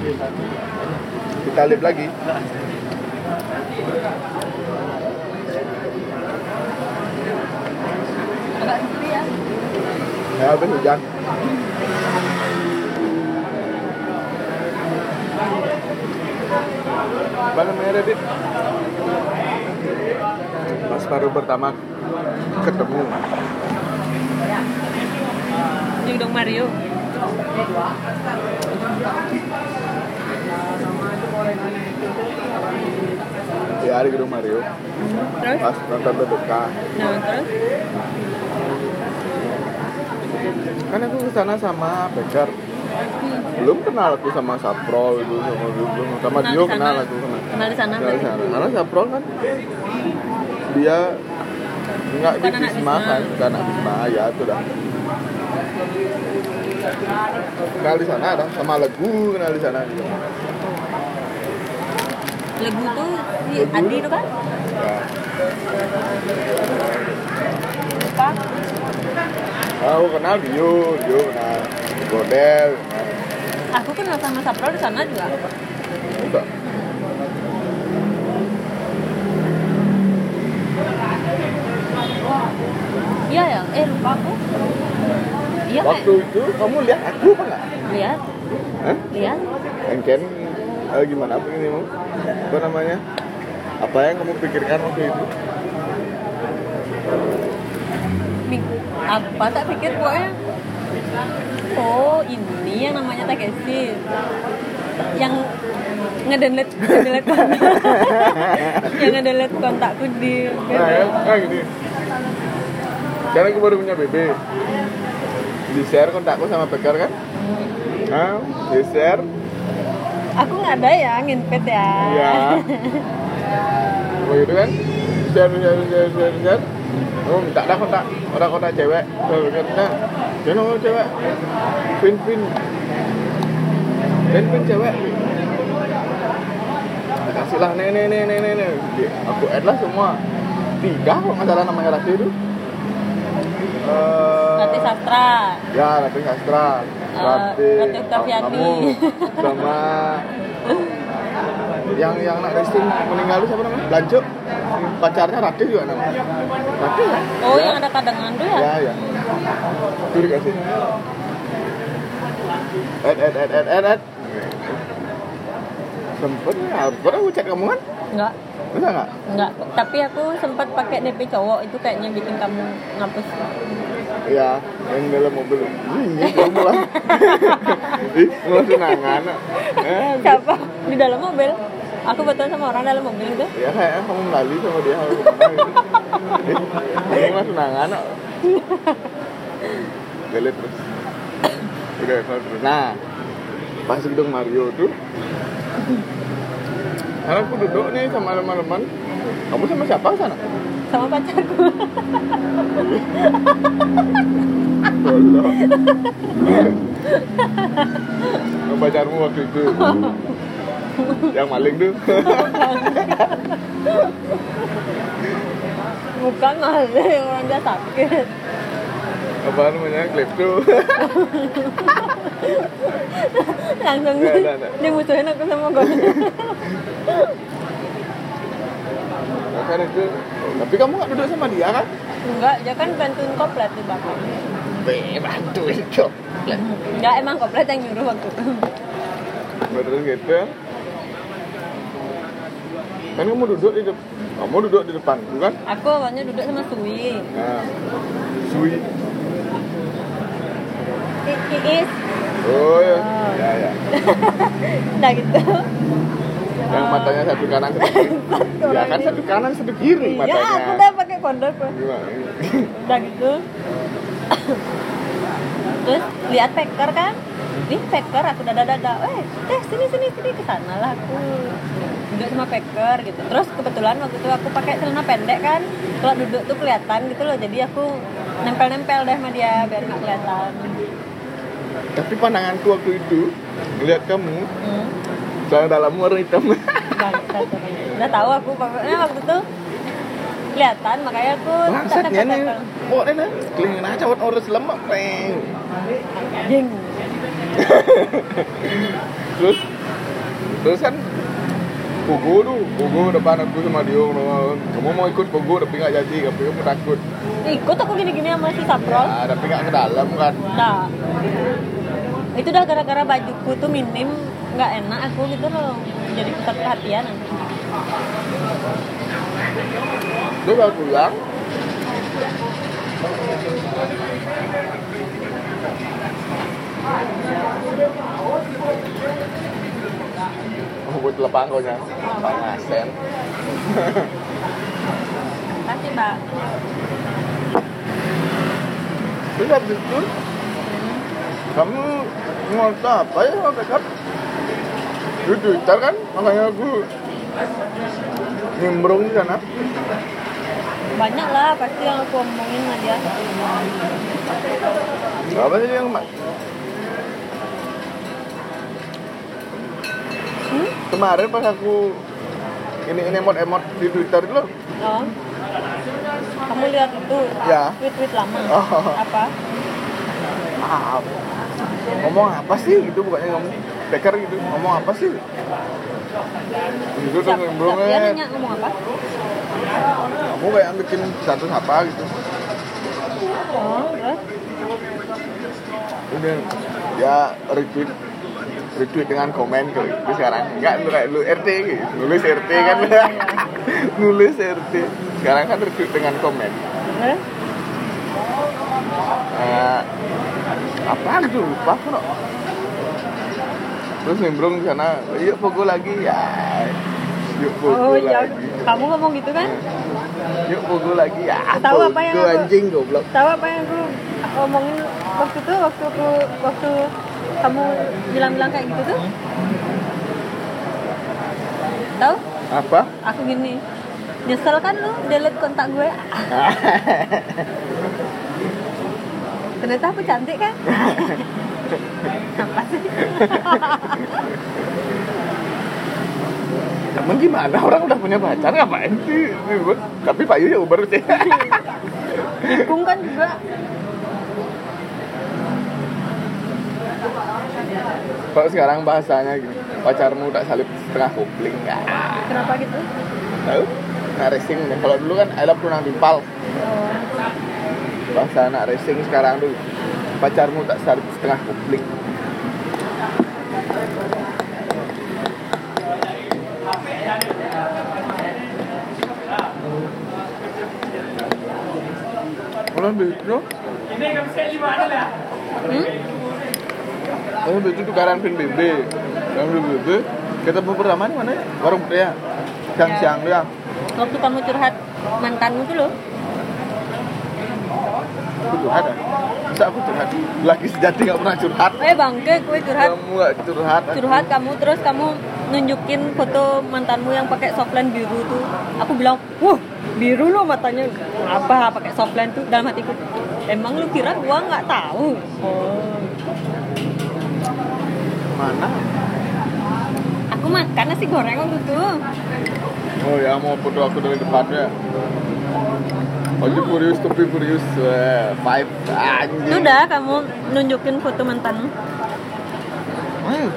Kita lihat lagi. Ya. Habis hujan. Apa namanya Radit? Pas baru pertama ketemu. Gedung Mario. Ya, di gedung Mario. Terus? Pas nonton BBK. Nah, terus? Kan aku ke sana sama Becker. Belum kenal aku sama Saprol itu sama belum sama Dio kenal aku kenal. Kenal di sana Kenal di sana. Karena Saprol kan dia nggak di Bisma Bisma. kan, bukan anak Bisma ya itu dah. Kenal di sana ada sama Legu kenal di sana juga. Legu tuh si? Adi itu kan? Ya. Lupa. Aku kenal Dio, Dio kenal Godel, kenal. Aku kenal sama Sapro di sana juga. Enggak. Iya ya, eh lupa aku. Iya Waktu kayak itu kamu lihat aku apa nggak? lihat, Hah? lihat. Engken eh, gimana apa ini mau? Apa namanya? Apa yang kamu pikirkan waktu itu? Apa tak pikir pokoknya. Oh ini yang namanya Takeshi yang ngedelete ngedelete kontak yang ngedelete kontakku di Nah, ya, nah gini. Sekarang aku baru punya BB. Di share kontakku sama Bekar kan? Nah, di share. Aku nggak ada ya nginpet ya Iya. Begitu kan? Share, share, share, share, share. Oh, minta dah kontak. Orang kontak cewek. Nah, jangan mau cewek. Pin, pin. Pin, pin cewek. Kasih lah, nih, nih, nih, nih, nih, Aku add lah semua. Tiga kok nggak salah namanya Rati itu. Eh, Rati Sastra Ya, Rati Sastra. Eh, Rati, Oktaviani. kamu sama yang yang anak racing meninggal siapa namanya? Lanjut. Pacarnya Rati juga namanya. Rati ya? oh ya. yang ada kadangan tuh ya Ya, ya. Itu dikasih. Ed, ed, ed, ed, ed, ed. Sempet ya, aku chat kamu kan? Nggak Bisa nggak? nggak tapi aku sempat pakai DP cowok itu kayaknya bikin kamu ngapus Iya, yang dalam mobil. Ih, kamu mulai. Ih, mulai tunangan. Eh, siapa di dalam mobil aku betul sama orang dalam mobil gitu Ya kayaknya kamu melalui sama dia. Eh, Ini tunangan kok. Galet terus. Udah terus. Nah, pas gedung Mario tuh. Karena aku duduk nih sama teman-teman. Kamu sama siapa sana? sama pacarku. Sama pacarmu waktu itu. Yang maling tuh. bukan malah orang dia sakit Apa namanya? Klepto. langsung Nggak, nggak, nggak. dimusuhin aku sama gue Nah, kan itu. Tapi kamu gak duduk sama dia kan? enggak dia kan bantuin koplet di belakang Be, bantu itu. enggak emang koplet yang nyuruh waktu itu Terus gitu. Kan kamu duduk di depan. Kamu duduk di depan, bukan? aku awalnya duduk sama Sui Nah, Sui. I- Iis Oh ya, ya ya. nah gitu. Yang matanya satu kanan satu kiri. Ya kan satu kanan satu kiri iya matanya. aku udah pakai kondom Gimana? udah gitu. Terus lihat packer kan? Nih packer aku dada dada eh eh sini sini sini ke sana lah aku. Duduk sama packer gitu. Terus kebetulan waktu itu aku pakai celana pendek kan? Kalau duduk tuh kelihatan gitu loh. Jadi aku nempel nempel deh sama dia biar nggak kelihatan Tapi pandanganku waktu itu ngeliat kamu hmm. celana dalammu warna hitam. Udah tahu aku pokoknya waktu itu kelihatan makanya aku tak Bangsatnya nih. Oh, ini kelingin aja buat orang lemak, peng. Jing. Terus terus kan Pogo tuh, Pogo depan aku sama dia Kamu mau ikut Pogo tapi nggak jadi, tapi kamu takut ikut aku gini-gini sama si Saprol ya, Tapi nggak ke dalam kan Nah, itu udah gara-gara bajuku tuh minim nggak enak aku gitu loh. Jadi pusat perhatian. Dia baru pulang? Oh, buat lepang kau nya Bang Asen. Kasih mbak. Habis itu Kamu ngota apa ya backup? Di Twitter kan, makanya aku nimbrung di sana banyak lah pasti yang aku omongin sama dia Apa sih yang mak? hmm? Kemarin pas aku ini ini emot emot di Twitter loh oh kamu lihat itu Ya. tweet tweet lama Oh. apa ah, ngomong apa sih? Gitu bukannya ngomong Becker gitu. Ngomong apa sih? Itu tuh dia kan nanya ngomong apa? Kamu kayak bikin status apa gitu. Oh udah ya retweet retweet dengan komen tuh itu sekarang. Enggak lu kayak lu RT gitu. Nulis RT kan Oh, iya, iya. nulis RT sekarang kan retweet dengan komen. Eh, apa gitu lupa. Aku no. terus nimbrung di sana yuk pogo lagi. Ya yuk pogo oh iya. lagi. Kamu ngomong gitu kan? Yuk pogo lagi. Ya Tahu apa yang aku- anjing goblok. Tahu apa yang aku ngomongin waktu itu waktu aku waktu kamu bilang-bilang kayak gitu tuh? Tahu? Apa? Aku gini nyesel kan lu? Delete kontak gue ternyata aku cantik kan? Apa sih. Emang gimana? Orang udah punya pacar ngapain sih? Ribut? tapi Pak Yu ya uber sih. Tikung kan juga. Kalau sekarang bahasanya gini pacarmu tak salib setengah kupling ya. Kenapa gitu? Tahu? Nah racing. Kalau dulu kan I love tunang timpal. Oh. Bahasa anak racing sekarang tuh pacarmu tak salib setengah kupling Kalau begitu, hmm? kalau begitu tukaran pin BB, kan BB, ketemu pertama di mana? ya? Warung ya, siang siang dia. waktu kamu curhat mantanmu tuh loh Aku curhat ya? Bisa aku curhat? Laki sejati gak pernah curhat. eh bangke gue curhat Kamu gak curhat. curhat kamu terus kamu nunjukin foto mantanmu yang pakai softline biru tuh aku bilang wah biru lo matanya apa pakai softline tuh dalam hatiku emang lu kira gua nggak tahu oh Mana? aku makan nasi goreng waktu itu Oh ya mau foto aku dari depannya. Ojo Furious, Topi Furious, eh, Five, anjing. sudah kamu nunjukin foto mantanmu Hmm.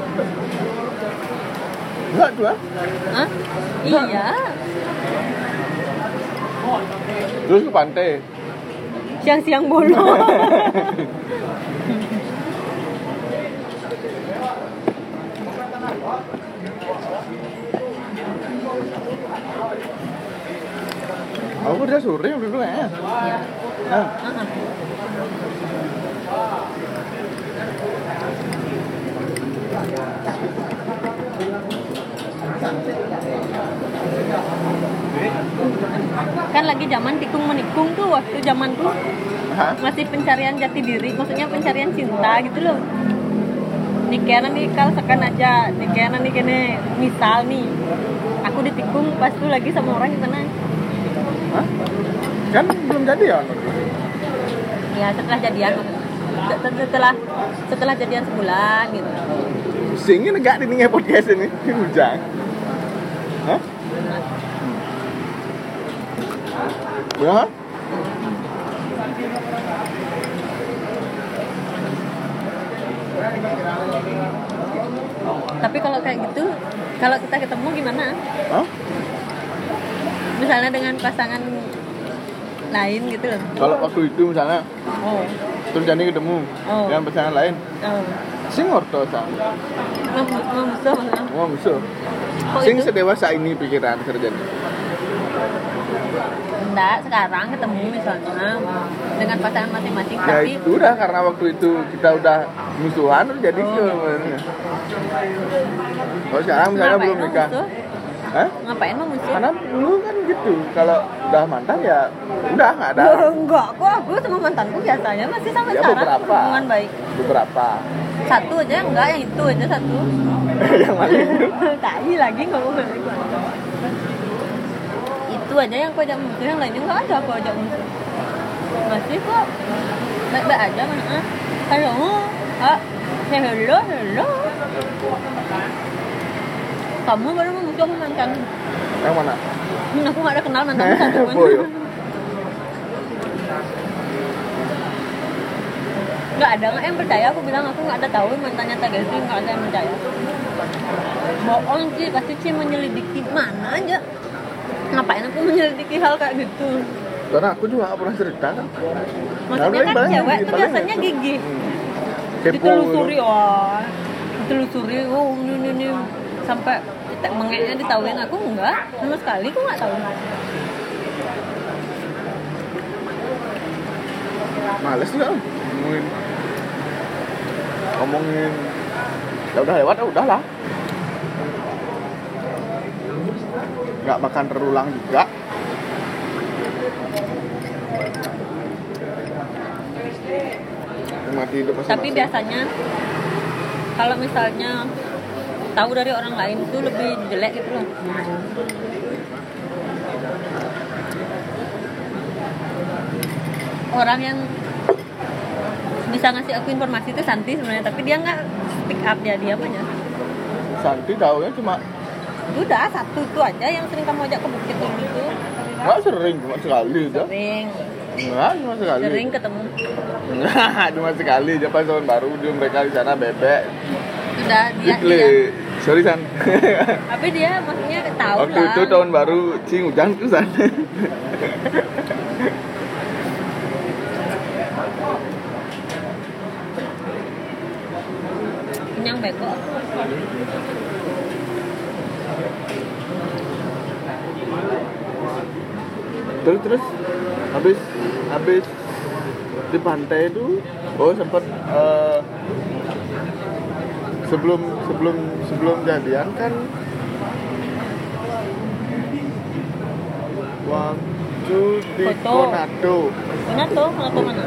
Enggak ah. Hah? iya Terus ke pantai. siang-siang bolong Aku udah sore dulu ya. Nah, kan lagi zaman tikung menikung tuh waktu zaman tuh. Hah? masih pencarian jati diri maksudnya pencarian cinta gitu loh. Nikena nih kal sekan aja. Nikena nih kene misal nih aku ditikung pas tuh lagi sama orang gimana Hah? Kan belum jadi ya? ya setelah jadian setelah setelah jadian sebulan gitu Singin enggak di nih podcast ini? Hujan. Hah? Ya? tapi kalau kayak gitu kalau kita ketemu gimana Hah? Misalnya dengan pasangan lain gitu loh. Kalau waktu itu misalnya oh. terus Jani ketemu Oh. dengan pasangan lain oh. sing orto memusuh maksudnya oh musuh Kok sing itu? sedewasa ini pikiran serjani enggak sekarang ketemu misalnya dengan pasangan masing-masing ya tapi itu udah karena waktu itu kita udah musuhan jadi Oh. kalau sekarang misalnya ngapain belum mau nikah. musuh Hah? ngapain mau musuh karena dulu kan gitu kalau udah mantan ya udah nggak ada. Enggak. Kok aku sama mantanku biasanya masih sampai Ya, sekarang. beberapa. hubungan baik. Beberapa. Satu aja enggak. Yang itu aja satu. Yang mana? Itu tai lagi ngomong balik itu aja yang aku ajak musuh yang lainnya enggak ada aku ajak musuh masih kok baik-baik aja mana? Halo. Ah ya hello hello kamu baru mau musuh sama mantan yang mana Hmm, aku nggak ada kenal mantan satu pun Boyo. nggak ada nggak yang percaya aku bilang aku nggak ada tahu mantannya Tagasi nggak ada yang percaya bohong sih pasti sih menyelidiki mana aja ngapain aku menyelidiki hal kayak gitu karena aku juga nggak pernah cerita kan maksudnya kan cewek tuh biasanya itu. gigih Hmm. Ditelusuri gitu. wah ditelusuri oh ini, ini. Sampai mengeknya ditahuin aku enggak. Sama sekali aku nggak tahu. Males juga ngomongin ngomongin ya udah lewat ya udahlah. Nggak makan terulang juga. Mati hidup tapi masing-masing. biasanya kalau misalnya tahu dari orang lain itu lebih jelek gitu loh. Orang yang bisa ngasih aku informasi itu Santi sebenarnya tapi dia nggak speak up dia dia aja. Santi taunya cuma udah satu itu aja yang sering kamu ajak ke bukit itu nggak sering cuma sekali aja. Sering. Nggak cuma sekali. Sering ketemu. Nggak, cuma sekali aja pas tahun baru dia mereka di sana bebek. Udah dia, Ikle. Sorry san. Tapi dia maksudnya tahu waktu lah itu tahun baru cing hujan tuh san. Kenyang bego terus terus habis habis di pantai itu oh sempat eh, sebelum sebelum sebelum jadian kan waktu di Foto. Konado mana tuh mana?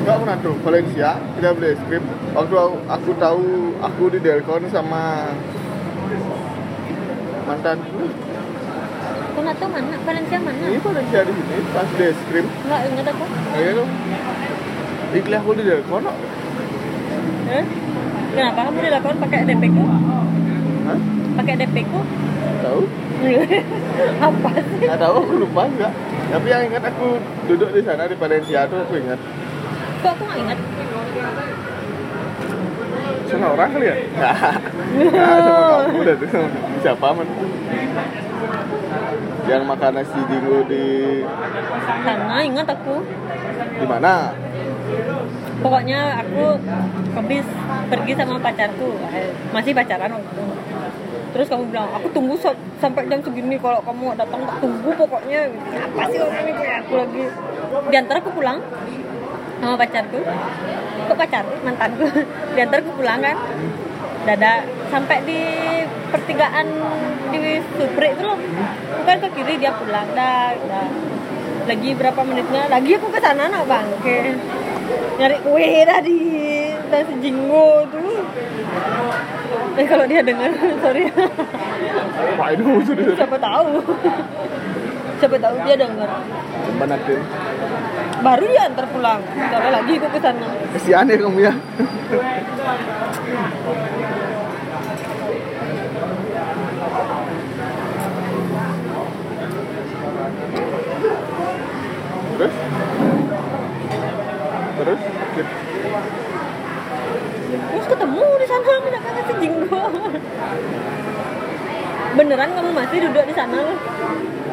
Enggak Konado Valencia. Kita beli es krim waktu aku, aku tahu aku di Delcon sama mantanku tuh mana? Valencia mana? Ini Valencia di sini pas beli es krim nggak ingat aku. Ayo. Dong. Iklan aku di Delcon eh? Kenapa kamu dilakukan pakai DP ku Hah? pakai DP ku Tahu? apa sih Nggak tahu aku lupa enggak. Tapi yang ingat aku duduk di sana di Valencia tuh aku ingat. kok aku nggak ingat Sama orang kali ya? Nggak. Nggak, sama kamu udah tuh. Siapa man? Yang makan nasi dingo di karena ingat aku di mana? Pokoknya aku habis pergi sama pacarku. Eh, masih pacaran waktu terus kamu bilang aku tunggu sa- sampai jam segini. Kalau kamu datang tak tunggu pokoknya. Apa sih orang ini aku lagi. Diantar aku pulang sama pacarku. Kok pacar? Mantanku. Diantar aku pulang kan. Dada sampai di pertigaan di Supri itu loh. Bukan ke kiri dia pulang. Dah, lagi berapa menitnya? Lagi aku ke sana nak bangke nyari kue tadi dan sejinggo tuh. Eh kalau dia dengar sorry. Pak itu siapa tahu. Siapa tahu dia dengar Banatin. baru dia antar pulang. Sore lagi aku ke sana. Kesian ya kamu ya. Terus? terus ketemu di sana tidak kan sejinggo beneran kamu masih duduk di sana? Loh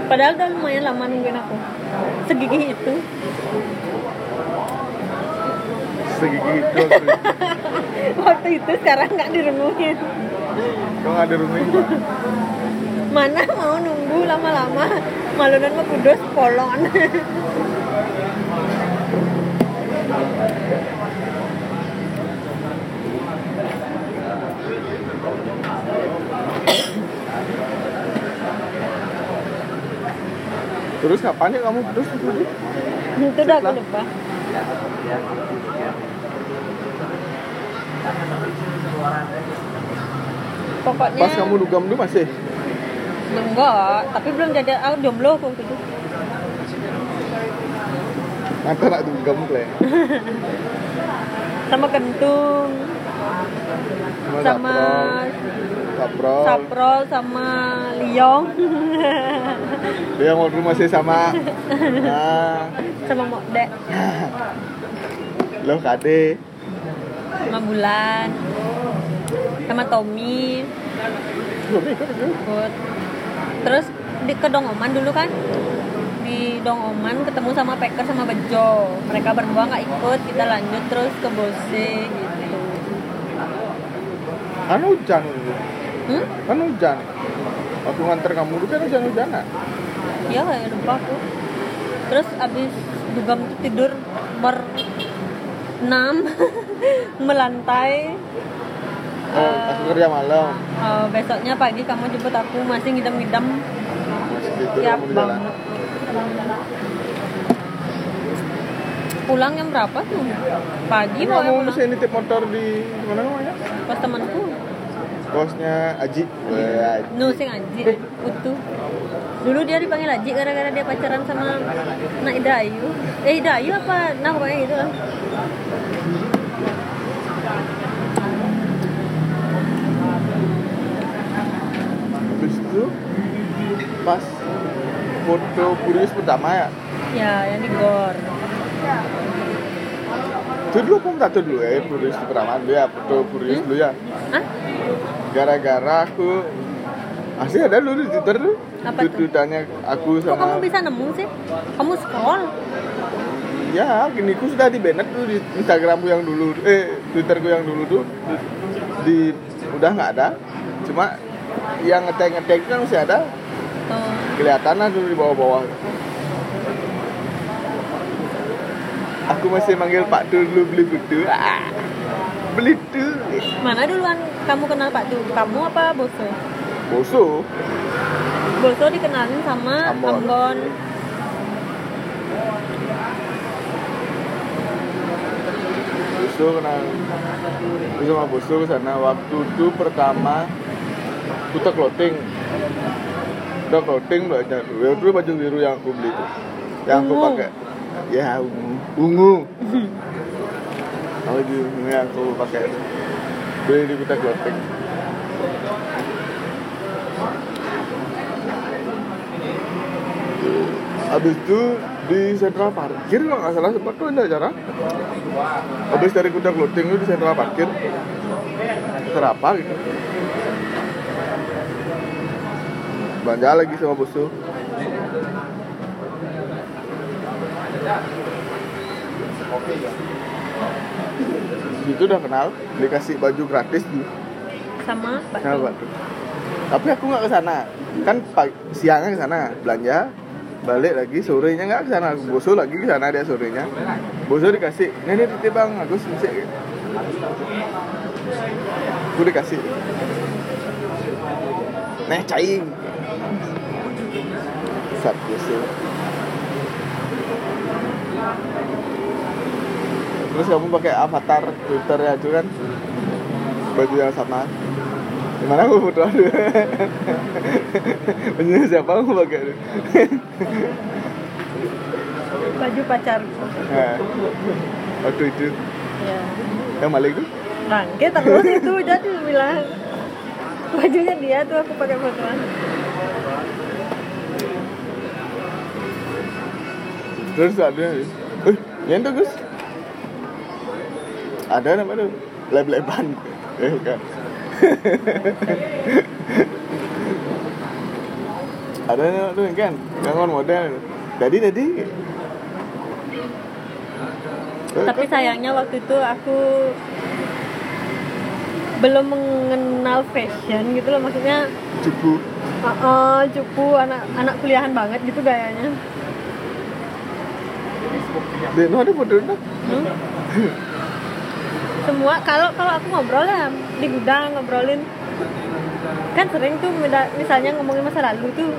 padahal udah lumayan lama nungguin aku. Segigih itu. Segigi itu waktu itu. Sekarang nggak direnungin kok nggak gua mana mau nunggu lama-lama? Malunan mah kudus polon terus kapan ya kamu? Terus? Itu itu udah aku lupa. Pokoknya pas kamu dugam dulu masih? Enggak. Tapi belum jadi aku jomblo aku waktu itu. Nanti nak dugam kle sama kentung. Sama saprol. Saprol sama liong dia mau dulu masih sama. Nah sama mokdek lo kade sama bulan. Sama Tommy. Ikut terus di ke Dongoman dulu kan? Di Dongoman ketemu sama Peker sama Bejo. Mereka berdua nggak ikut kita lanjut terus ke Bose gitu. Kan hujan hmm? kan hujan. Waktu nganter kamu dulu kan hujan hujanan. Ya kayak lupa aku. Terus abis dugam tuh tidur ber enam melantai. Oh, Eh, aku kerja malam. Eh, besoknya pagi kamu jemput aku masih ngidam-ngidam. Siap jalan. banget pulang jam berapa tuh? Pagi Ini mau kamu pulang? mesti nitip motor di mana namanya? Pas temanku kosnya Aji Wah, nu sing Aji utuh dulu dia dipanggil Aji gara-gara dia pacaran sama Nak Ida Ayu eh Ida Ayu apa? Nah pokoknya gitu lah. Habis itu pas foto Purius pertama ya? Ya yang di gor. Itu dulu aku minta dulu ya Purius pertama dulu ya foto Purius dulu ya. Ah gara-gara aku. Masih ada dulu di Twitter tuh? Apa tuh? aku kok kamu sama bisa nemu sih? Kamu scroll? Ya gini ku sudah di banned tuh di Instagramku yang dulu. Eh Twitterku yang dulu tuh. Di udah nggak ada. Cuma yang ngetek ngetek kan masih ada. Oh. kelihatan lah dulu di bawah-bawah. Aku masih manggil Pak dulu beli butuh ah, beli tuh mana duluan kamu kenal Pak Tu? Kamu apa Boso? Boso. Boso dikenalin sama Ambon. Ambon. Boso kenal. Aku sama boso ke sana. Waktu itu pertama kita clothing. Udah clothing banyak tuh ya dulu baju biru yang aku beli tuh yang aku pakai. Ya ungu ungu baju ungu yang aku pakai beli di kita clothing Habis itu di sentral parkir kalau nggak salah sempat tuh ada acara. Habis dari kuda clothing itu di sentral parkir. Terapa gitu. Belanja lagi sama bosku. Itu udah kenal, dikasih baju gratis di sama Pak Kenal Tu Pak tuh. Tapi aku nggak ke sana. Kan pagi, siangnya ke sana belanja, balik lagi sorenya nggak ke sana. Boso lagi ke sana dia sorenya. Boso dikasih, "Ini nih titip Bang, aku sih." Aku dikasih. Neh caing. Sat boso. Terus kamu pakai avatar Twitter ya itu kan? Baju yang sama. Gimana aku foto aduh Bajunya siapa aku pakai? Baju pacarku nah, Waktu itu. Ya Yang maling tuh bangke terus itu jadi bilang. Bajunya dia tuh aku pakai fotoan Terus ada Eh, yang tuh Gus Ada nama tuh Leb-leban. Eh bukan ada yang tuh kan. Kangen model. Jadi jadi. Tapi sayangnya waktu itu aku belum mengenal fashion gitu loh. Maksudnya cukup uh, uh, cupu. Anak anak kuliahan banget gitu gayanya. Dia no ada no? Hmm? semua kalau kalau aku ngobrol ya di gudang ngobrolin. Kan sering tuh misalnya ngomongin masa lalu tuh.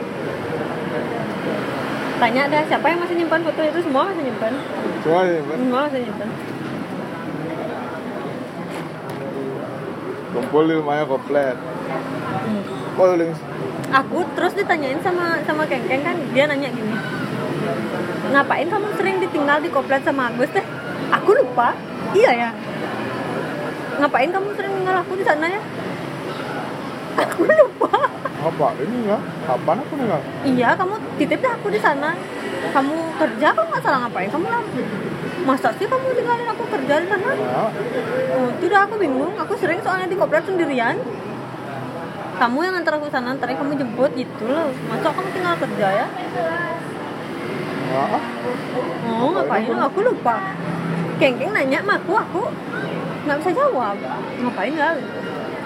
Tanya dah siapa yang masih nyimpan foto itu? Semua masih nyimpan. Ya kan semua masih nyimpan. Kumpul di rumahnya komplit. Hmm. aku terus ditanyain sama sama kengkeng kan dia nanya gini. Ngapain kamu sering ditinggal di koplet sama Agus teh aku lupa. Iya ya ngapain kamu sering tinggal aku di sana ya? Aku lupa. Apa? Ini ya? Kapan aku nggak iya kamu titip aku di sana. Kamu kerja? Kamu nggak salah ngapain kamu lah. Masa sih kamu tinggalin aku kerja di sana? Ya. Oh, tidak aku bingung. Aku sering soalnya di koplet sendirian. Kamu yang antar aku sana ntar kamu jemput gitu loh. Masa kamu tinggal kerja ya? Ya. Oh, ngapain? Aku lupa. Kengkeng nanya sama aku, aku nggak bisa jawab. Ngapain ya?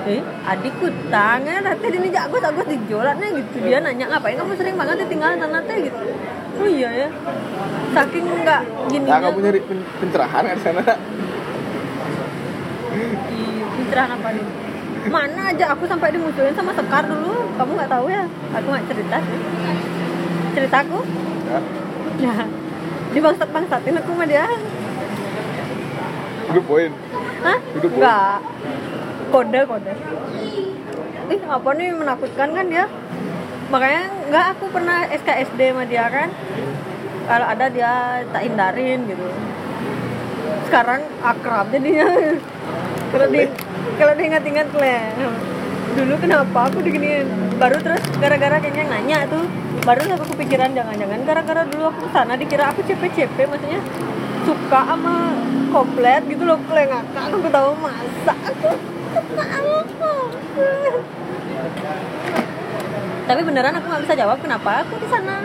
Eh, adikku tangan nanti ini jago agus dijolatnya gitu. Dia nanya ngapain kamu sering banget ditinggalin teh gitu. Oh iya ya. Saking nggak gini. nah kamu nyari pen- pencerahan kan sana Pencerahan apa nih? Mana aja aku sampai dimusuhin sama Sekar dulu. Kamu nggak tahu ya? Aku nggak cerita sih. Ceritaku? ya Ya. Di bangsat bangsatin aku sama dia. itu poin Hah? Enggak. Kode kode. Ih, apa nih menakutkan kan dia? Makanya enggak aku pernah SKSD sama dia kan. Kalau ada dia tak hindarin gitu. Sekarang akrab jadinya. Kalau di kalau diingat-ingat le. Dulu kenapa aku diginiin? Baru terus gara-gara kayaknya nanya tuh. Baru aku kepikiran jangan-jangan gara-gara dulu aku sana dikira aku CP-CP maksudnya suka sama komplet gitu loh kle ngakak aku tahu masa aku tapi beneran aku nggak bisa jawab kenapa aku di sana?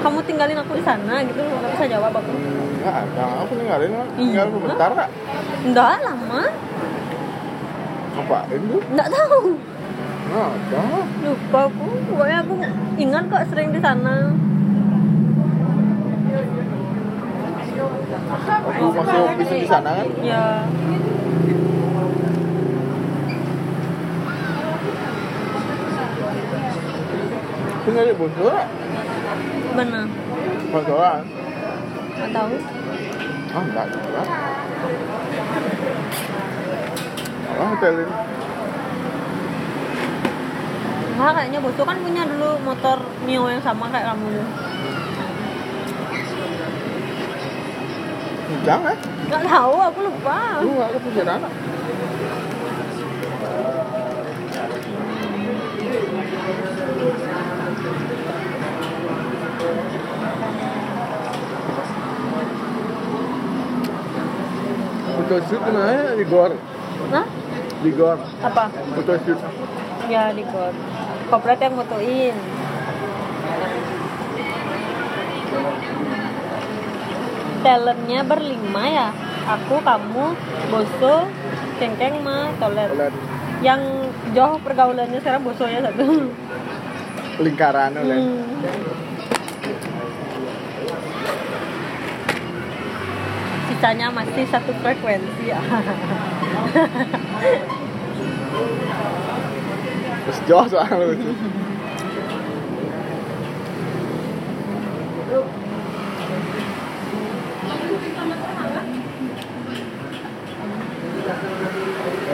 Kamu tinggalin aku di sana gitu loh nggak bisa jawab aku. Nggak ada aku ninggalin lah tinggal Iya. sebentar kak. Enggak lama ngapain tuh enggak tahu. Nggak ada. Lupa aku pokoknya aku ingat kok sering di sana aku masih office di sana kan? Ya aku nyari bosor benar bosoran nggak? Tahu. Ah nggak ada apa hotel ini? Wah kayaknya bosku kan punya dulu motor Mio yang sama kayak kamu jangan Nggak tahu, aku lupa. lu nggak kepikiran anak Foto shoot ke mana di gor? Nah, Di gor. apa? Foto shoot. Ya di kor. Kopret yang motoin. Talentnya berlima ya. Aku, kamu, Boso, Kengkeng, Ma. Oleh Yang jauh pergaulannya sekarang Boso ya satu. lingkaran oleh. Hmm. Sisanya masih satu frekuensi ya. Terus jauh soalnya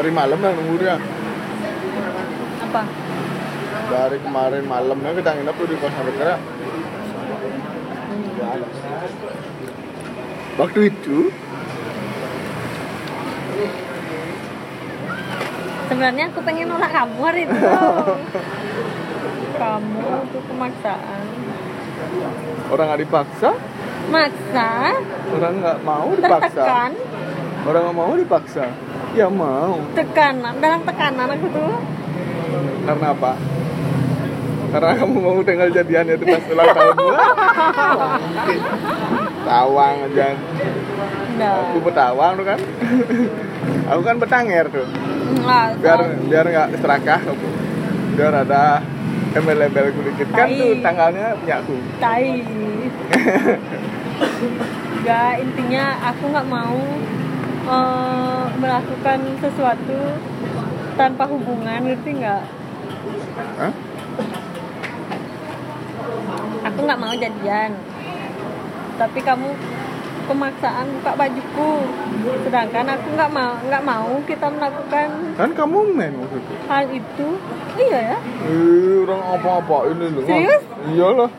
Dari malam lah nunggu dia. Apa? Dari kemarin malamnya kita nginep tuh di kosan Bekara. Waktu itu Sebenarnya aku pengen nolak kamu hari itu. kamu tuh kemaksaan. orang nggak dipaksa, Maksa? orang nggak mau dipaksa. Tertekan? Orang nggak mau dipaksa. Ya mau. Tekanan, dalam tekanan aku tuh. Karena apa? karena kamu mau tinggal jadian itu pas ulang tahun Wah, bangke. tawang aja. Nah, aku petawang tuh kan. Aku kan betanger tuh. Nggak biar biar nggak serakah biar ada embel-embelku dikit kan tuh tanggalnya punya aku. Tai. Nggak intinya aku nggak mau eh, melakukan sesuatu tanpa hubungan ngerti nggak? Hah? aku nggak mau jadian. Tapi kamu pemaksaan buka bajuku. Sedangkan aku nggak mau nggak mau kita melakukan kan kamu main waktu itu. hal itu. Iya ya. Eh, orang apa-apa ini loh. Serius? iyalah.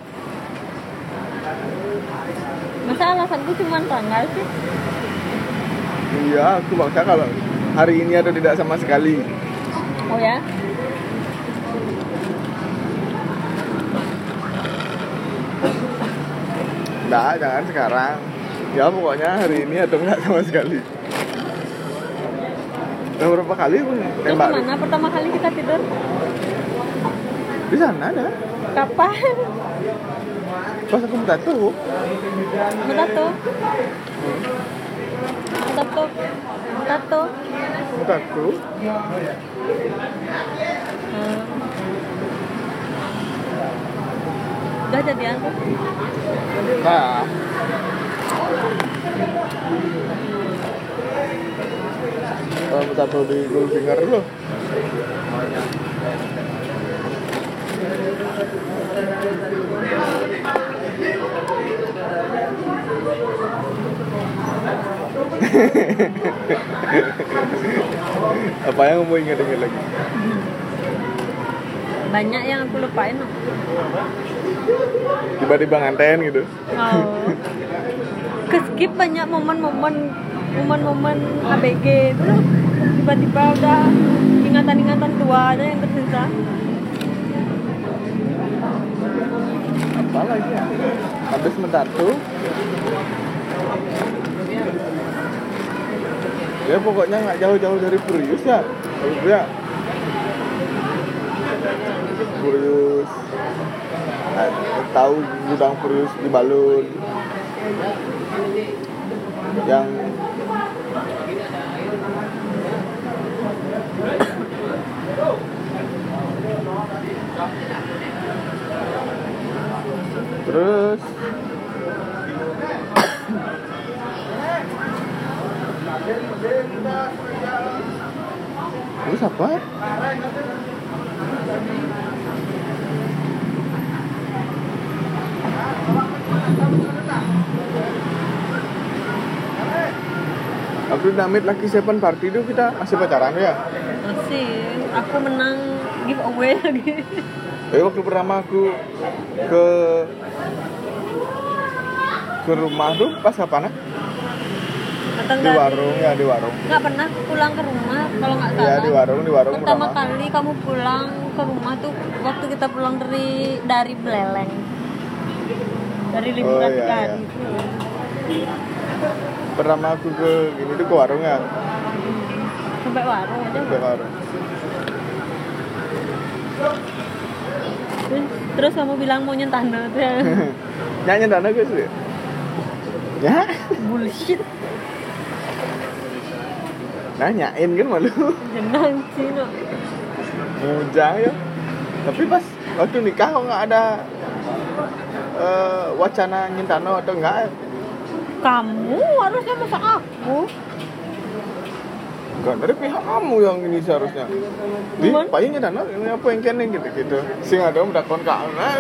Masa alasanku cuma tanggal sih iya aku bangsa kalau hari ini atau tidak sama sekali oh ya Enggak, jangan sekarang. Ya pokoknya hari ini atau enggak sama sekali. Udah berapa kali pun tembak ke mana pertama kali kita tidur di sana ada. kapan Pas aku minta tuh, Tato. Tato. Tato. tuh. Hmm. Udah jadian tuh. Nah, kalau tuh di Gold Finger dulu. Apa yang mau ingat-ingat lagi? Banyak yang aku lupain. Tiba-tiba nganten gitu. Oh. Keskip banyak momen-momen momen-momen ABG itu loh. Tiba-tiba udah ingatan-ingatan tua aja yang tersisa. apa lagi ya habis mentatu ya pokoknya nggak jauh-jauh dari Prius ya. Ya. Prius eh, tahu gudang Prius di Balun. Yang terus terus apa Damit lagi seven party itu kita masih pacaran ya? Masih aku menang giveaway lagi. Eh waktu pertama aku ke ke rumah tuh pas kapan? ah? Atau Di warung ya di warung. Nggak pernah pulang ke rumah kalau nggak salah. Iya di warung di warung Pertama pertama. kali kamu pulang ke rumah tuh waktu kita pulang dari dari Beleleng. Dari liburan Oh, iya, tiga iya. Pertama aku ke gini tuh ke warung ya, Sampai warung aja. ke warung. Terus, kamu bilang mau nyentana tuh ya. Nyanyi dana gue sih. Ya, Bullshit. nanyain kan malu. Jenang sih no. Mujang ya. Tapi pas waktu nikah kok nggak ada eh, wacana nyintano atau enggak ya? Kamu harusnya masak aku. Enggak, dari pihak kamu yang ini seharusnya. Di, paling nyintano ini apa yang kene gitu gitu. Sing ada om dakon kak, nah,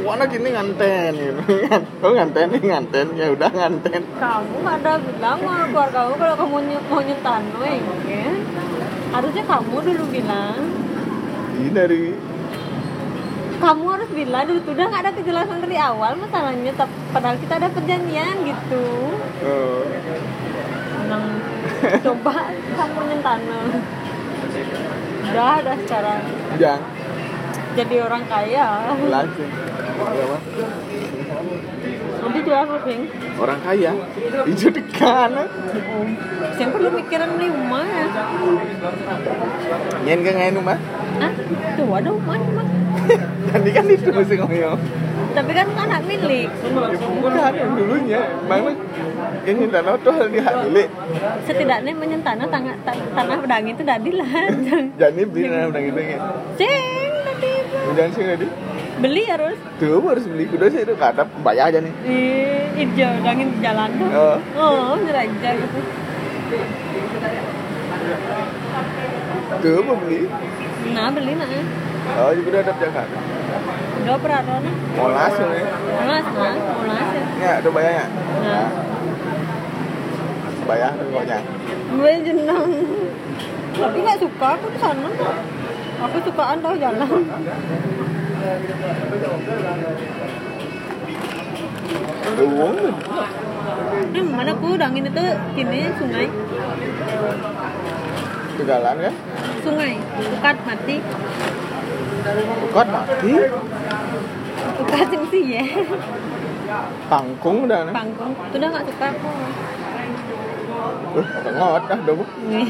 bukan gini nganten gitu. Oh nganten nih nganten, ya udah nganten. Kamu nggak ada bilang sama keluarga kamu kalau kamu ny- mau nyentano ya kan? Harusnya kamu dulu bilang. Ini dari Kamu harus bilang dulu udah nggak ada kejelasan dari awal masalahnya. Padahal kita ada perjanjian gitu. eh, Menang coba kamu nyentano. Udah, udah sekarang Jang, jadi orang kaya. langsung. Apa? Nanti jual kuping. Orang kaya, hijau dekan. Oh, yang perlu mikirin beli rumah ya. Nyen ke ngain rumah? Hah? Tuh ada rumah mah. Jadi kan itu sih ngoyo. tapi kan itu anak milik Ya, bukan yang dulunya. Mana ini tanah tuh hal di hak milik. setidaknya menyentana tanah tan- tanah pedang itu tadi lah Jadi beli tanah udah gitu ya. ceng tadi Jangan sih tadi. beli harus Tuh harus beli kuda sih itu kadap bayar aja nih. di hijau dangin jalan tuh Oh. oh nyeraja gitu Tuh mau beli. nah beli nah Oh juga ada Jakarta. dua perarona Molas nih. molas molas ya Ya, ada bayarnya. nah Bayar pokoknya. gue jenang tapi nggak suka aku di sana aku sukaan tau jalan Uang ini mana aku dangin itu kini sungai Kegalan kan? sungai ukat mati Bukan mati. ukat sing sih ya Kangkung udah nih. panggung itu udah nggak suka aku Uh, ngot bu. Nih.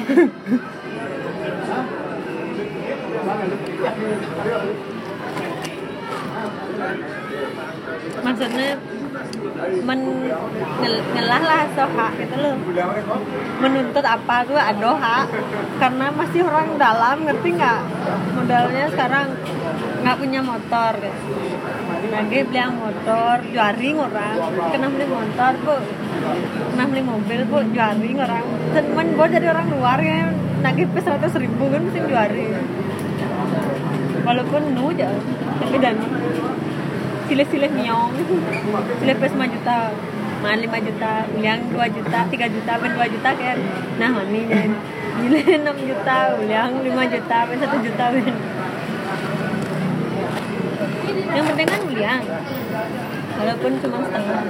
maksudnya men ngel- ngelah lah soha gitu loh menuntut apa tuh ada hak karena masih orang dalam ngerti nggak modalnya sekarang nggak punya motor. Lagi beli motor juaring orang. Kena beli motor bu. Kena beli mobil bu juaring orang. Temen gue jadi orang luar ya. Nagih pe seratus ribu kan mesti juaring walaupun nu aja tapi dan silih-silih nyong silih pe 5 juta. Mahan 5 juta uliang 2 juta 3 juta ben 2 juta kan. Nah ini jen gile 6 juta uliang 5 juta ben 1 juta ben. Yang penting kan uliang walaupun cuma setengah.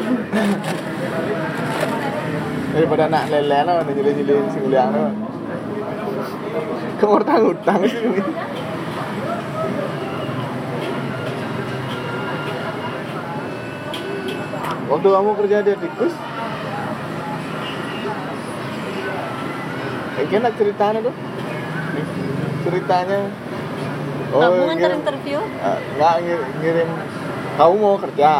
Daripada nak lele lah, jilin-jilin si uliang lah. Utang utang sih Waktu kamu kerja di tikus, eh, enak ceritanya tuh. Ceritanya. kamu nganter ngirim- interview? Eh, nggak ngir- ngirim. Kamu mau kerja?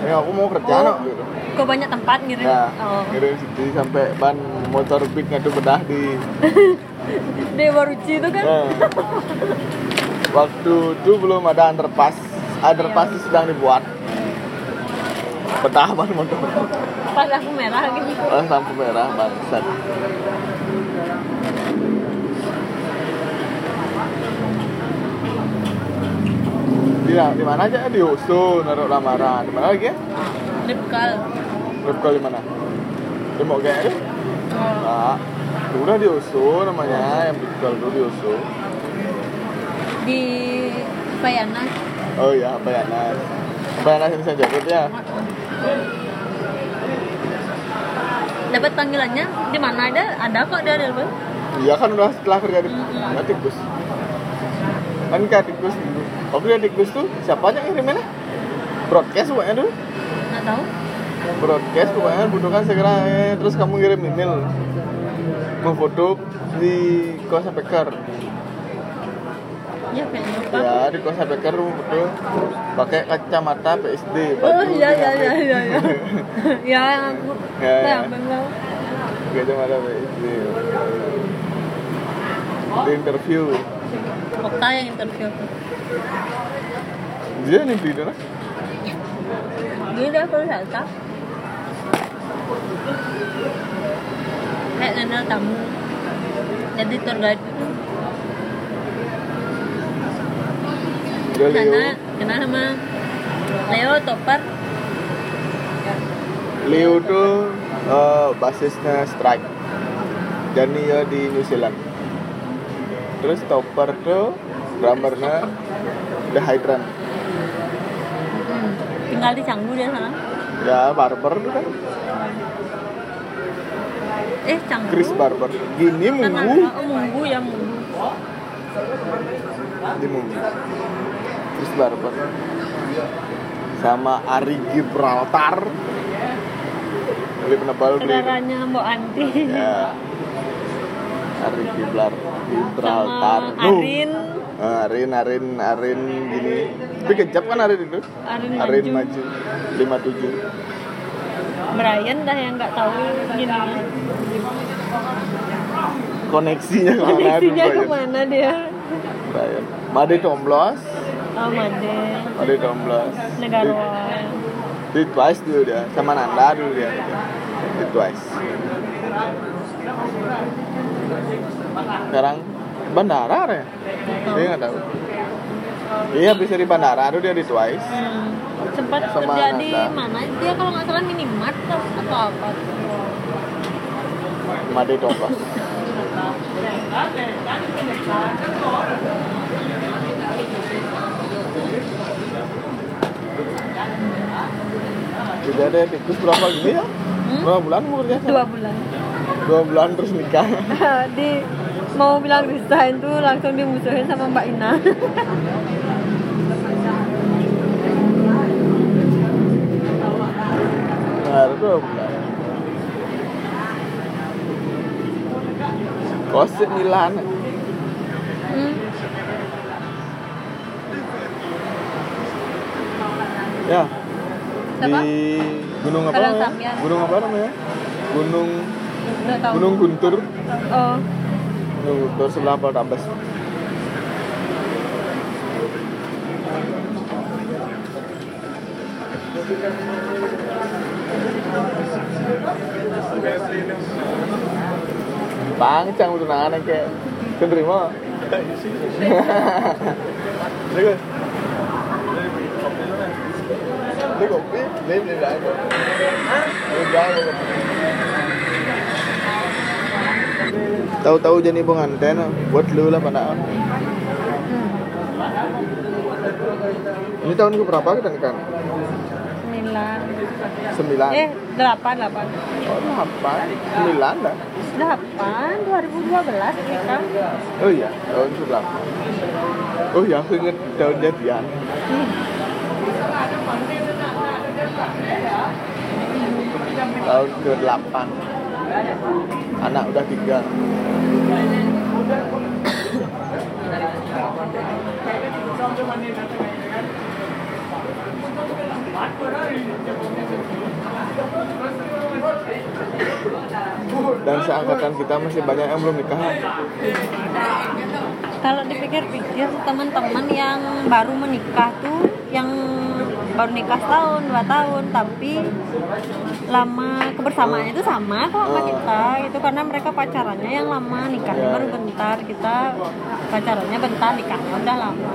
Ya aku mau kerja Oh. no gitu. ke banyak tempat ngirim? Ya oh. ngirim CD sampai ban motor big ngadu bedah di Dewa Ruci itu kan? Nah, waktu itu belum ada underpass. Underpass itu sedang dibuat bedah ban motor pas aku merah gitu oh, lampu merah bangsat. Di, di mana aja? Di Usu naruh lamaran di mana lagi ya? Lipkal di mana? Di mau kayak. Nah, udah di namanya yang Ripkol dulu di di Payana. Oh iya Bayanas Bayanas ini saya jawab ya. Dapat panggilannya? Di mana ada? Ada kok dia ada apa iya kan udah setelah kerja di ya, tikus kan kayak tikus dulu. Waktu dia tikus tuh siapa aja ngirimin broadcast pokoknya tuh nggak tahu. Broadcast pokoknya butuhkan segera eh, terus kamu kirim email. Mau foto di kosa peker ya kayaknya ya di kosa peker foto pakai kacamata PSD oh iya iya dengan- iya iya iya. Ya yang aku Ya, ya. kacamata PSD di interview. Okta yang interview dia nih di mana dia udah aku salsa kayak nanya tamu. Jadi tour guide dia Leo karena kenal sama Leo Topper. Leo tuh eh, basisnya Strike. Jani ya di New Zealand. Terus Topper tuh drummernya The Hydrant. Hmm. tinggal di Canggu dia sana. Ya Barber tuh kan. Eh Canggu Chris Barber. Gini munggu. Oh munggu ya munggu. Di munggu Chris Barber sama Ari Gibraltar beli penebal beli saudaranya Mbok Anti ya Ari Gibraltar Nuh. Arin Eh, Arin, Arin, Arin gini. Tapi kejap kan Arin itu. Arin Arin maju. maju. 57. Brian dah yang nggak tahu gini Koneksinya ke mana koneksinya ke mana dia Brian. Made Tomblos, oh Made Made Tomblos. Negarawan Di, di Twice dulu dia, sama Nanda dulu dia. Di Twice. Sekarang bandara ya? Dia nggak tahu. Iya habis dari bandara tuh dia di Twice. hmm. sempat Sama kerja di mana dia kalau nggak salah minimart atau apa Made Tomblos. Tidak ada tikus berapa gini ya? Hmm? Berapa bulan mau kerja? dua bulan Dua bulan terus nikah. di mau bilang resign tuh langsung dimusuhin sama Mbak Ina Nah, dua bulan. Kosip Milan. hmm. Ya. Di gunung apa namanya? Gunung apa namanya? Gunung Gunung Guntur. oh Gunung Guntur sebelah Poltabes. Pangcang tunangan kayak kenerima. Ini Tahu-tahu jadi pengantin buat lu lah pada. hmm. Ini tahun ke berapa kita nikah? sembilan Sembilan. eh delapan delapan Oh, delapan. Sembilan dah. delapan dua ribu dua belas kita Oh iya, tahun ke delapan. Oh iya, aku inget tahun jadian. Tahun ke delapan. Anak udah tiga. Dan seangkatan kita masih banyak yang belum nikah. kalau dipikir-pikir teman-teman yang baru menikah tuh yang baru nikah setahun dua tahun tapi lama kebersamaannya itu sama kok sama Oh. kita itu karena mereka pacarannya yang lama nikahnya Ya. baru bentar kita pacarannya bentar nikahnya udah lama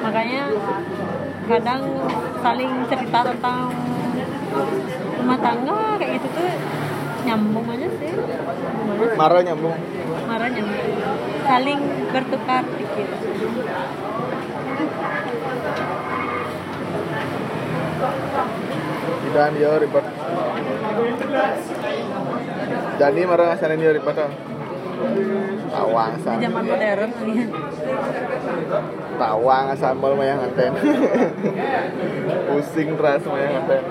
makanya kadang saling cerita tentang rumah tangga kayak gitu tuh nyambung aja sih. Marah nyambung. marah nyambung saling bertukar pikiran Dan dia ribet. Jadi marah ngasanin dia ribet ah. Tawang san. zaman modern nih Tawang sambal mayang anten. Pusing terus mayang anten.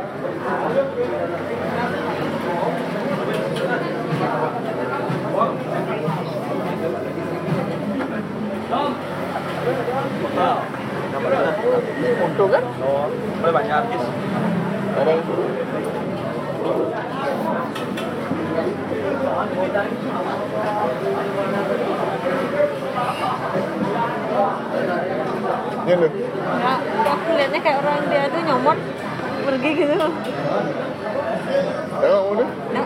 Untuk kan? Oh, mulai banyak artis. Ada Ini loh. ya aku liatnya kayak orang dia tuh nyomot pergi gitu Tengok udah. nah,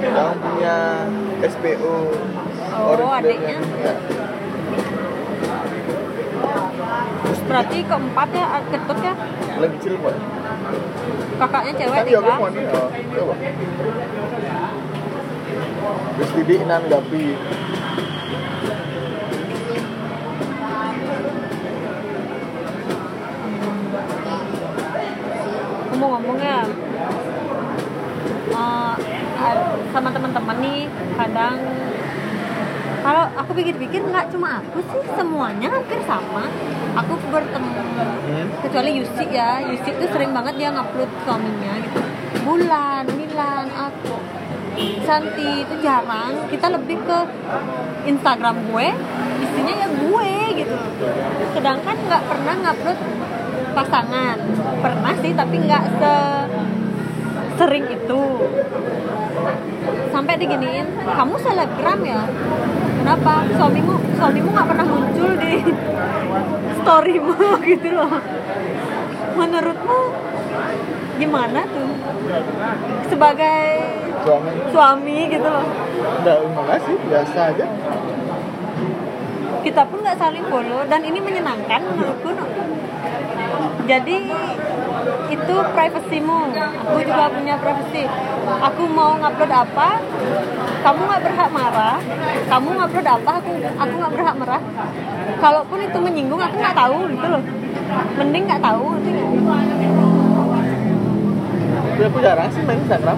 Yang punya SPO. Oh, adiknya. Ya. Berarti keempat ya ketut ya Lebih kecil kok. kakaknya cewek aku tiga nih. Oh, coba. Terus didik nan gapi. ngomong-ngomongnya eh, ad- sama teman-teman nih kadang kalau aku pikir-pikir nggak cuma aku sih semuanya hampir sama aku bertemu. Hmm. kecuali Yusi ya. Yusi tuh sering banget dia ngupload suaminya gitu. Bulan Milan aku. Santi itu jarang. Kita lebih ke Instagram gue. Isinya ya gue gitu. Sedangkan nggak pernah ngupload pasangan. Pernah sih tapi nggak se sering itu. Sampai diginiin kamu selebgram ya? Kenapa? Suamimu suamimu nggak pernah muncul di storymu gitu loh. Menurutmu gimana tuh? Sebagai suami. suami gitu loh. Enggak enggak sih biasa aja. Kita pun nggak saling follow dan ini menyenangkan menurutku no. jadi itu privasimu. Aku juga punya privasi. Aku mau ngupload apa? Kamu nggak berhak marah. Kamu ngupload apa? Aku aku nggak berhak marah. Kalaupun itu menyinggung aku nggak tahu gitu loh. Mending nggak tahu nggak? tapi aku jarang sih main Instagram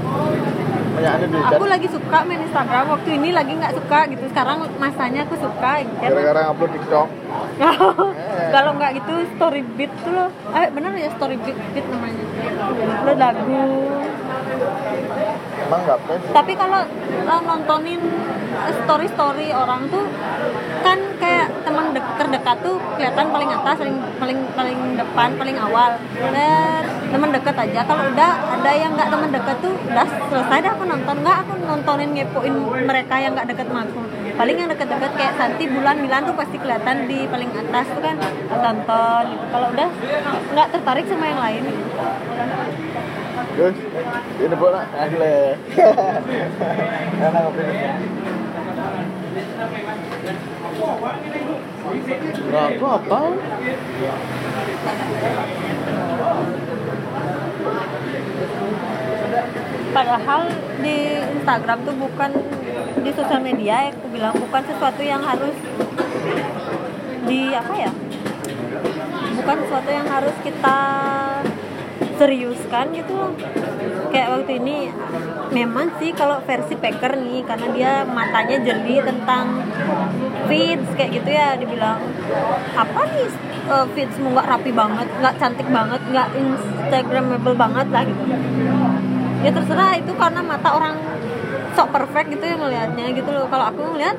aku lagi suka main Instagram waktu ini lagi nggak suka gitu. Sekarang masanya aku suka gitu gara-gara upload TikTok. Kalau nggak gitu story beat tuh loh eh bener ya story beat, beat namanya. Lo lagu. Emang nggak tapi kalau lo nontonin story story orang tuh kan kayak teman dek- terdekat tuh kelihatan paling atas paling paling paling depan paling awal. Dan teman dekat aja. Kalau udah ada yang nggak teman dekat tuh udah selesai dah aku nonton. Nggak aku nontonin ngepoin mereka yang nggak deket sama aku. Paling yang deket-deket kayak Santi bulan Milan tuh pasti kelihatan di paling atas tuh kan aku tonton gitu kalau udah nggak tertarik sama yang lain. Gus, ini bola ahle. Enak apa aku apa? padahal di Instagram tuh bukan di sosial media ya aku bilang bukan sesuatu yang harus di apa ya bukan sesuatu yang harus kita seriuskan gitu loh kayak waktu ini memang sih kalau versi Packer nih karena dia matanya jeli tentang feeds kayak gitu ya dibilang apa nih uh, feedsmu nggak rapi banget nggak cantik banget nggak instagramable banget lah gitu. Ya terserah itu karena mata orang sok perfect gitu ya ngelihatnya gitu loh. Kalau aku ngeliat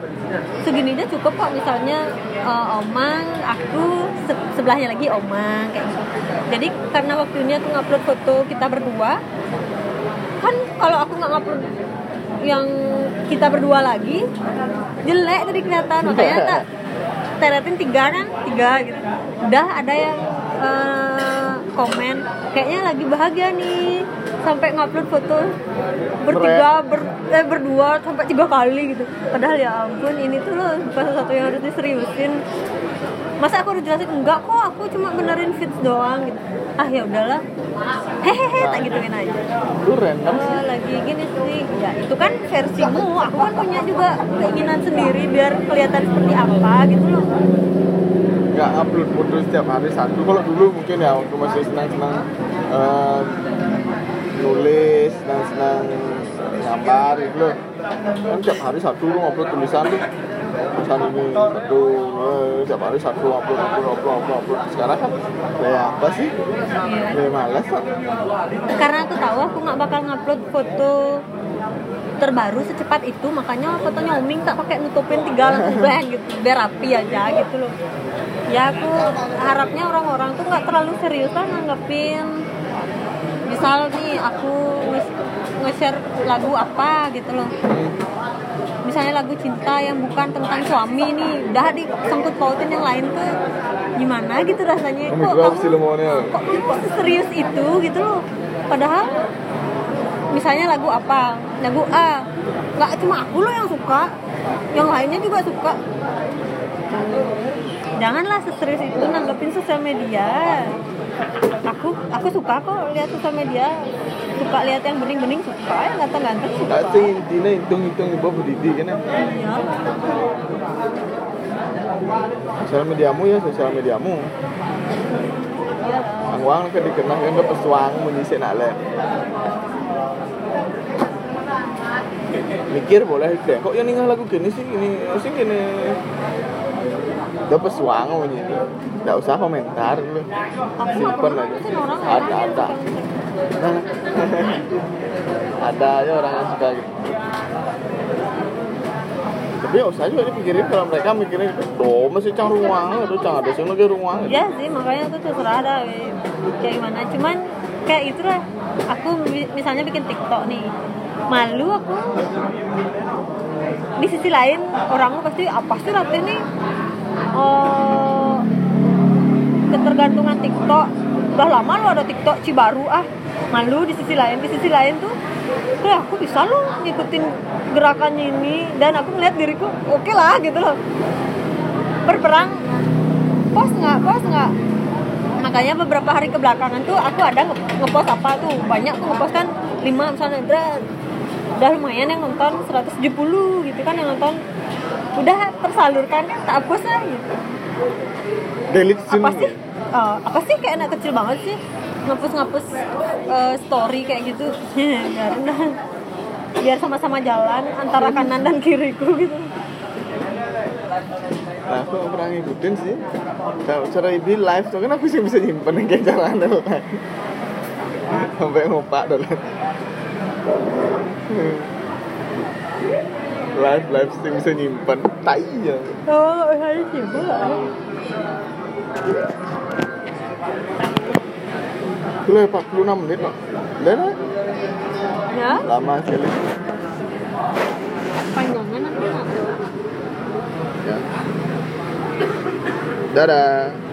segini aja cukup kok. Misalnya uh, omang aku se- sebelahnya lagi omang kayak gitu. Jadi karena waktu ini aku ngupload foto kita berdua kan kalau aku nggak ngupload yang kita berdua lagi jelek tadi kelihatan. Makanya tak teretin tiga kan? Tiga gitu. Udah ada yang eh, komen kayaknya lagi bahagia nih sampai ngupload foto bertiga ber, eh, berdua sampai tiga kali gitu. Padahal ya ampun ini tuh loh bukan sesuatu yang harus diseriusin. Masa aku harus jelasin? Enggak kok aku cuma benerin fits doang gitu. Ah ya udahlah. Hehehe tak gituin aja. Lu random sih. Oh, lagi gini sih. Ya itu kan versimu. Aku kan punya juga keinginan sendiri biar kelihatan seperti apa gitu loh. Nggak upload foto setiap hari satu. Kalau dulu mungkin ya waktu masih senang-senang eh, nulis, senang-senang gambar gitu loh. Kan tiap hari satu lu upload tulisan tuh. Tulisan ini satu, eh, tiap hari satu upload, upload, upload, upload, upload. Sekarang kan kayak apa sih? Kayak malas kan? karena aku tahu aku nggak bakal ngupload foto terbaru secepat itu makanya fotonya Uming tak pakai nutupin tiga blank gitu biar rapi aja gitu loh ya aku harapnya orang-orang tuh nggak terlalu serius lah nanggepin misal nih aku nge- nge-share lagu apa gitu loh. Misalnya lagu cinta yang bukan tentang suami nih udah disangkut pautin yang lain tuh gimana? gitu rasanya. Kok kamu kok kamu serius itu gitu loh? Padahal misalnya lagu apa? Lagu A. Nggak cuma aku loh yang suka yang lainnya juga suka. Janganlah seserius itu nanggepin sosial media. Aku aku suka kok lihat sosial media suka lihat yang bening-bening suka yang ganteng-ganteng suka sih intinya hitung-hitung ibu berdiri kan ya. Sosial mediamu ya sosial mediamu. Iya. Ang wang kan dikenal kan ke pesuang menyisik nak. Mikir boleh deh. Kok yang ninggal lagu gini sih? Ini sih gini. Udah pesuang bunyi. Nggak usah komentar dulu. Simpen aja. Ada ada. Nah. ada aja orang yang suka gitu. tapi ya usah juga dipikirin kalau mereka mikirin oh masih cang ruang itu cang ada sih lagi ruang Iya sih makanya aku terserah ada eh, kayak gimana cuman kayak itulah aku mi- misalnya bikin TikTok nih malu aku di sisi lain orang pasti apa sih Ratih nih oh ketergantungan TikTok. Udah lama lo ada TikTok Cibaru ah. Malu di sisi lain di sisi lain tuh. Kayak aku bisa loh ngikutin gerakannya ini dan aku melihat diriku oke lah gitu loh. Berperang. Post nggak post nggak. Makanya beberapa hari kebelakangan tuh aku ada nge- ngepost apa tuh. Banyak tuh ngepost kan lima misalnya udah udah lumayan yang nonton 170 gitu kan yang nonton udah tersalurkan kan tak hapus lah gitu. Delete scene apa sih? Eh, apa sih? Kayak anak kecil banget sih. Ngapus ngapus eh, story kayak gitu. Biar biar sama-sama jalan antara kanan dan kiriku gitu. Nah, aku pernah ngikutin sih. Cara, cara ibi live tuh kan aku sih bisa nyimpen kayak jalan Sampai ngopak dulu. Live live sih bisa nyimpen. Tai ya. oh hari sibuk Itu lah 46 menit loh. Dan ya lama sekali. panjangan nanti nggak Ya. Dadah.